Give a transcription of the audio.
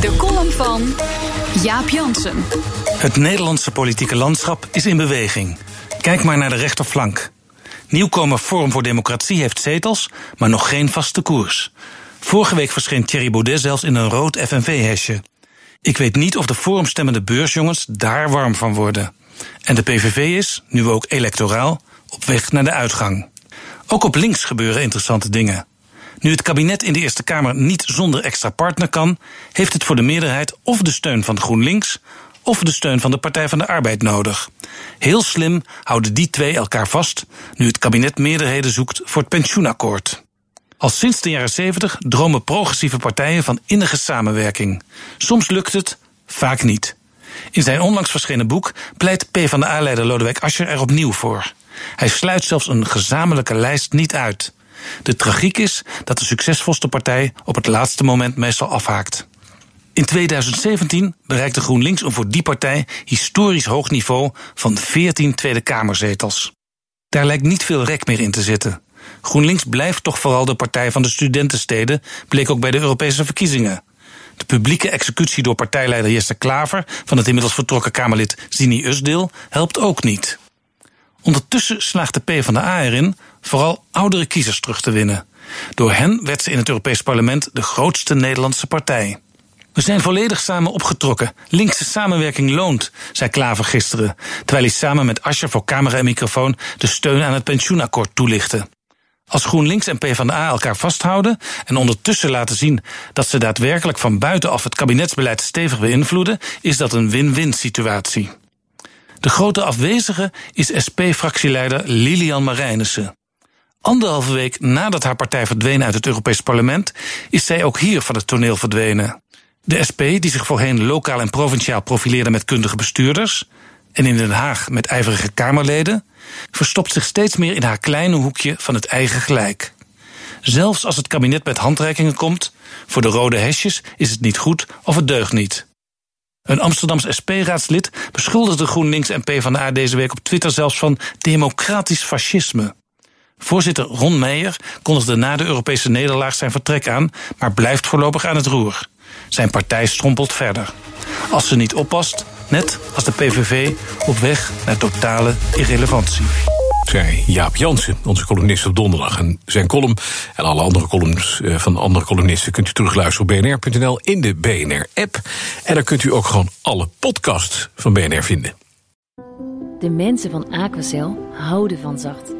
De column van Jaap Jansen. Het Nederlandse politieke landschap is in beweging. Kijk maar naar de rechterflank. Nieuwkomer Forum voor Democratie heeft zetels, maar nog geen vaste koers. Vorige week verscheen Thierry Baudet zelfs in een rood FNV-hesje. Ik weet niet of de forumstemmende beursjongens daar warm van worden. En de PVV is, nu ook electoraal, op weg naar de uitgang. Ook op links gebeuren interessante dingen. Nu het kabinet in de Eerste Kamer niet zonder extra partner kan, heeft het voor de meerderheid of de steun van GroenLinks of de steun van de Partij van de Arbeid nodig. Heel slim houden die twee elkaar vast nu het kabinet meerderheden zoekt voor het pensioenakkoord. Al sinds de jaren 70 dromen progressieve partijen van innige samenwerking. Soms lukt het, vaak niet. In zijn onlangs verschenen boek pleit PvdA-leider Lodewijk Asscher er opnieuw voor. Hij sluit zelfs een gezamenlijke lijst niet uit. De tragiek is dat de succesvolste partij op het laatste moment meestal afhaakt. In 2017 bereikte GroenLinks een voor die partij historisch hoog niveau van 14 Tweede Kamerzetels. Daar lijkt niet veel rek meer in te zitten. GroenLinks blijft toch vooral de partij van de studentensteden, bleek ook bij de Europese verkiezingen. De publieke executie door partijleider Jesse Klaver van het inmiddels vertrokken Kamerlid Zini Usdeel helpt ook niet. Ondertussen slaagt de PvdA erin vooral oudere kiezers terug te winnen. Door hen werd ze in het Europees Parlement de grootste Nederlandse partij. We zijn volledig samen opgetrokken. Linkse samenwerking loont, zei Klaver gisteren, terwijl hij samen met Ascher voor camera en microfoon de steun aan het pensioenakkoord toelichtte. Als GroenLinks en PvdA elkaar vasthouden en ondertussen laten zien dat ze daadwerkelijk van buitenaf het kabinetsbeleid stevig beïnvloeden, is dat een win-win situatie. De grote afwezige is SP-fractieleider Lilian Marijnissen. Anderhalve week nadat haar partij verdween uit het Europees Parlement, is zij ook hier van het toneel verdwenen. De SP, die zich voorheen lokaal en provinciaal profileerde met kundige bestuurders, en in Den Haag met ijverige Kamerleden, verstopt zich steeds meer in haar kleine hoekje van het eigen gelijk. Zelfs als het kabinet met handreikingen komt, voor de rode hesjes is het niet goed of het deugt niet. Een Amsterdams SP-raadslid beschuldigde GroenLinks en PvdA deze week op Twitter zelfs van democratisch fascisme. Voorzitter Ron Meijer kondigde na de Europese nederlaag zijn vertrek aan, maar blijft voorlopig aan het roer. Zijn partij strompelt verder. Als ze niet oppast, net als de PVV, op weg naar totale irrelevantie. Zei Jaap Jansen, onze columnist op donderdag. En zijn column en alle andere columns eh, van andere columnisten kunt u terugluisteren op bnr.nl in de BNR-app. En daar kunt u ook gewoon alle podcasts van BNR vinden. De mensen van Aquacel houden van zacht.